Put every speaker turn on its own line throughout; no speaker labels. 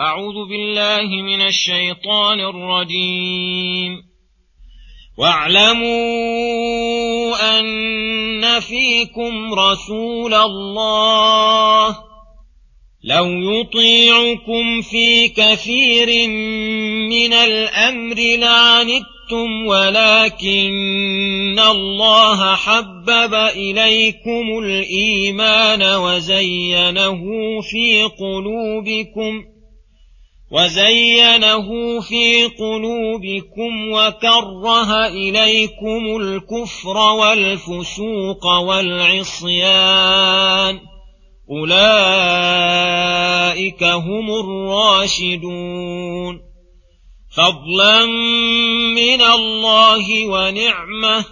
أعوذ بالله من الشيطان الرجيم واعلموا أن فيكم رسول الله لو يطيعكم في كثير من الأمر لعنتم ولكن الله حبب إليكم الإيمان وزينه في قلوبكم ۖ وزينه في قلوبكم وكره اليكم الكفر والفسوق والعصيان اولئك هم الراشدون فضلا من الله ونعمه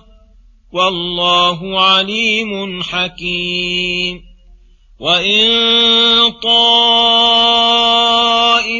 والله عليم حكيم وان طال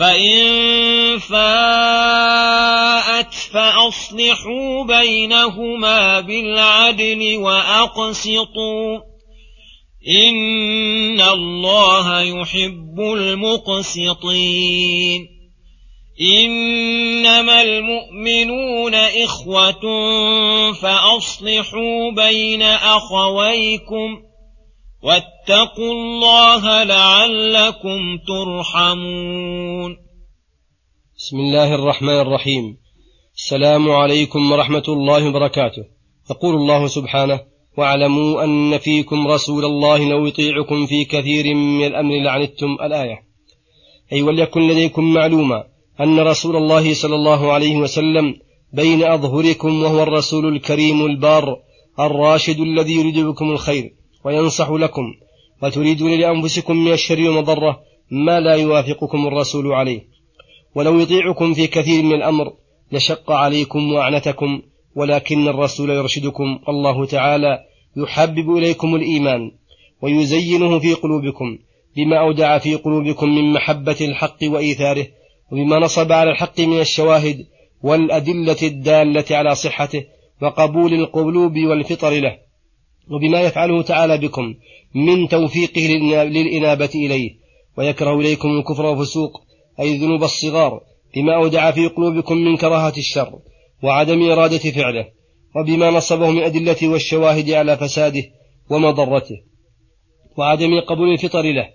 فإن فاءت فأصلحوا بينهما بالعدل وأقسطوا إن الله يحب المقسطين إنما المؤمنون إخوة فأصلحوا بين أخويكم ۖ واتقوا الله لعلكم ترحمون
بسم الله الرحمن الرحيم السلام عليكم ورحمه الله وبركاته يقول الله سبحانه واعلموا ان فيكم رسول الله لو يطيعكم في كثير من الامر لعنتم الايه اي وليكن لديكم معلومه ان رسول الله صلى الله عليه وسلم بين اظهركم وهو الرسول الكريم البار الراشد الذي يريد بكم الخير وينصح لكم وتريدون لأنفسكم من الشر ومضرة ما لا يوافقكم الرسول عليه ولو يطيعكم في كثير من الأمر لشق عليكم وأعنتكم ولكن الرسول يرشدكم الله تعالى يحبب إليكم الإيمان ويزينه في قلوبكم بما أودع في قلوبكم من محبة الحق وإيثاره وبما نصب على الحق من الشواهد والأدلة الدالة على صحته وقبول القلوب والفطر له وبما يفعله تعالى بكم من توفيقه للإنابة إليه ويكره إليكم الكفر والفسوق أي الذنوب الصغار بما أودع في قلوبكم من كراهة الشر وعدم إرادة فعله وبما نصبه من أدلته والشواهد على فساده ومضرته وعدم قبول الفطر له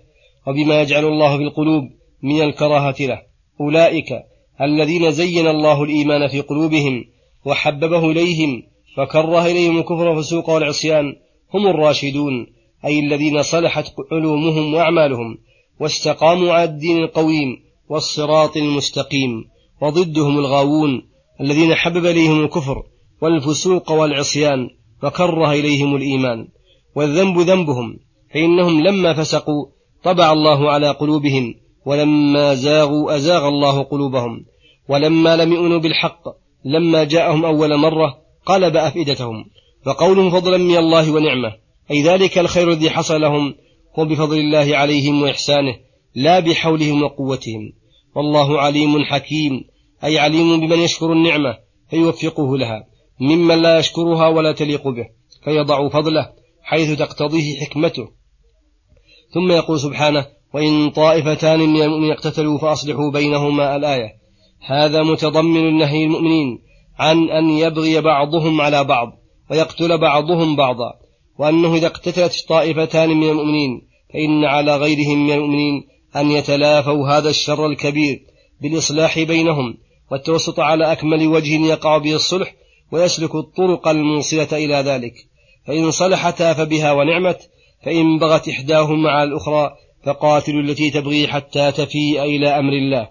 وبما يجعل الله في القلوب من الكراهة له أولئك الذين زين الله الإيمان في قلوبهم وحببه إليهم فكره إليهم الكفر والفسوق والعصيان هم الراشدون أي الذين صلحت علومهم وأعمالهم واستقاموا على الدين القويم والصراط المستقيم وضدهم الغاوون الذين حبب إليهم الكفر والفسوق والعصيان وكره إليهم الإيمان والذنب ذنبهم فإنهم لما فسقوا طبع الله على قلوبهم ولما زاغوا أزاغ الله قلوبهم ولما لم يؤمنوا بالحق لما جاءهم أول مرة قلب أفئدتهم فقولهم فضلا من الله ونعمة أي ذلك الخير الذي حصل لهم هو بفضل الله عليهم وإحسانه لا بحولهم وقوتهم والله عليم حكيم أي عليم بمن يشكر النعمة فيوفقه لها ممن لا يشكرها ولا تليق به فيضع فضله حيث تقتضيه حكمته ثم يقول سبحانه وإن طائفتان من المؤمنين اقتتلوا فأصلحوا بينهما الآية هذا متضمن نهي المؤمنين عن أن يبغي بعضهم على بعض ويقتل بعضهم بعضا وأنه إذا اقتتلت طائفتان من المؤمنين فإن على غيرهم من المؤمنين أن يتلافوا هذا الشر الكبير بالإصلاح بينهم والتوسط على أكمل وجه يقع به الصلح ويسلك الطرق الموصلة إلى ذلك فإن صلحتا فبها ونعمت فإن بغت إحداهما على الأخرى فقاتلوا التي تبغي حتى تفيء إلى أمر الله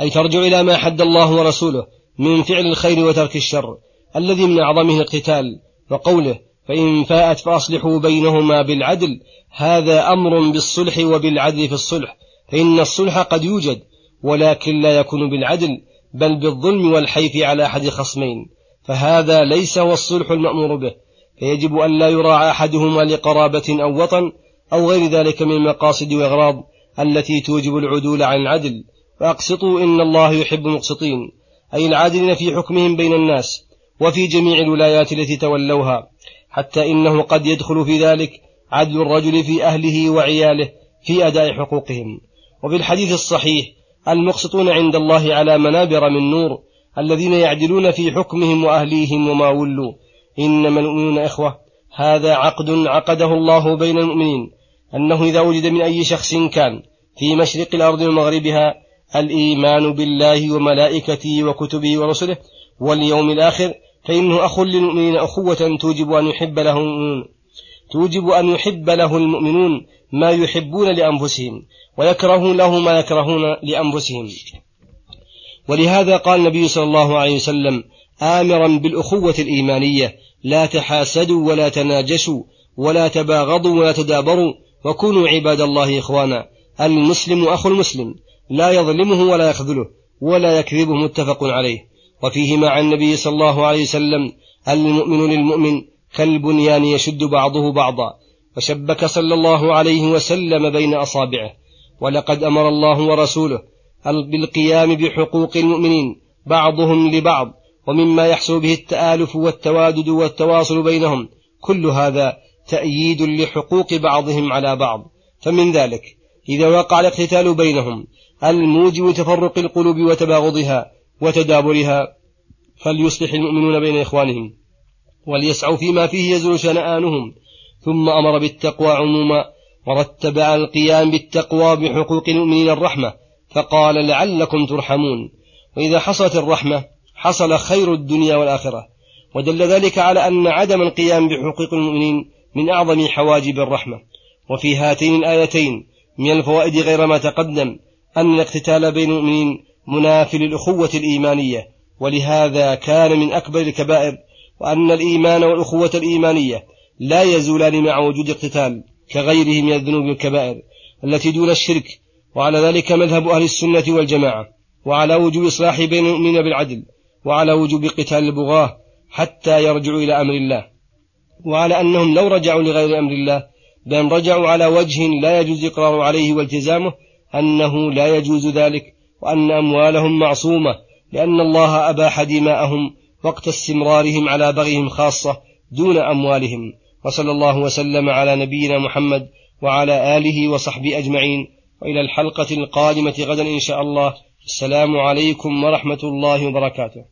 أي ترجع إلى ما حد الله ورسوله من فعل الخير وترك الشر الذي من أعظمه القتال وقوله فإن فاءت فأصلحوا بينهما بالعدل هذا أمر بالصلح وبالعدل في الصلح فإن الصلح قد يوجد ولكن لا يكون بالعدل بل بالظلم والحيف على أحد خصمين فهذا ليس هو الصلح المأمور به فيجب أن لا يراعى أحدهما لقرابة أو وطن أو غير ذلك من المقاصد وأغراض التي توجب العدول عن العدل فأقسطوا إن الله يحب المقسطين أي العادلين في حكمهم بين الناس وفي جميع الولايات التي تولوها حتى إنه قد يدخل في ذلك عدل الرجل في أهله وعياله في أداء حقوقهم وفي الحديث الصحيح المقسطون عند الله على منابر من نور الذين يعدلون في حكمهم وأهليهم وما ولوا إنما المؤمنون إخوة هذا عقد عقده الله بين المؤمنين أنه إذا وجد من أي شخص كان في مشرق الأرض ومغربها الإيمان بالله وملائكته وكتبه ورسله واليوم الآخر فإنه أخ للمؤمنين أخوة توجب أن يحب له المؤمنون توجب أن يحب له المؤمنون ما يحبون لأنفسهم ويكره له ما يكرهون لأنفسهم ولهذا قال النبي صلى الله عليه وسلم آمرا بالأخوة الإيمانية لا تحاسدوا ولا تناجشوا ولا تباغضوا ولا تدابروا وكونوا عباد الله إخوانا المسلم أخو المسلم لا يظلمه ولا يخذله ولا يكذبه متفق عليه وفيهما عن النبي صلى الله عليه وسلم المؤمن للمؤمن كالبنيان يعني يشد بعضه بعضا وشبك صلى الله عليه وسلم بين أصابعه ولقد أمر الله ورسوله بالقيام بحقوق المؤمنين بعضهم لبعض ومما يحصل به التآلف والتوادد والتواصل بينهم كل هذا تأييد لحقوق بعضهم على بعض فمن ذلك إذا وقع الاقتتال بينهم الموجب تفرق القلوب وتباغضها وتدابرها فليصلح المؤمنون بين إخوانهم وليسعوا فيما فيه يزول شنآنهم ثم أمر بالتقوى عموما ورتب على القيام بالتقوى بحقوق المؤمنين الرحمة فقال لعلكم ترحمون وإذا حصلت الرحمة حصل خير الدنيا والآخرة ودل ذلك على أن عدم القيام بحقوق المؤمنين من أعظم حواجب الرحمة وفي هاتين الآيتين من الفوائد غير ما تقدم أن الاقتتال بين المؤمنين مناف للأخوة الإيمانية ولهذا كان من أكبر الكبائر وأن الإيمان والأخوة الإيمانية لا يزولان مع وجود اقتتال كغيره من الذنوب والكبائر التي دون الشرك وعلى ذلك مذهب أهل السنة والجماعة وعلى وجوب إصلاح بين المؤمنين بالعدل وعلى وجوب قتال البغاة حتى يرجعوا إلى أمر الله وعلى أنهم لو رجعوا لغير أمر الله بأن رجعوا على وجه لا يجوز إقرار عليه والتزامه أنه لا يجوز ذلك وأن أموالهم معصومة لأن الله أباح دماءهم وقت استمرارهم على بغيهم خاصة دون أموالهم وصلى الله وسلم على نبينا محمد وعلى آله وصحبه أجمعين وإلى الحلقة القادمة غدا إن شاء الله السلام عليكم ورحمة الله وبركاته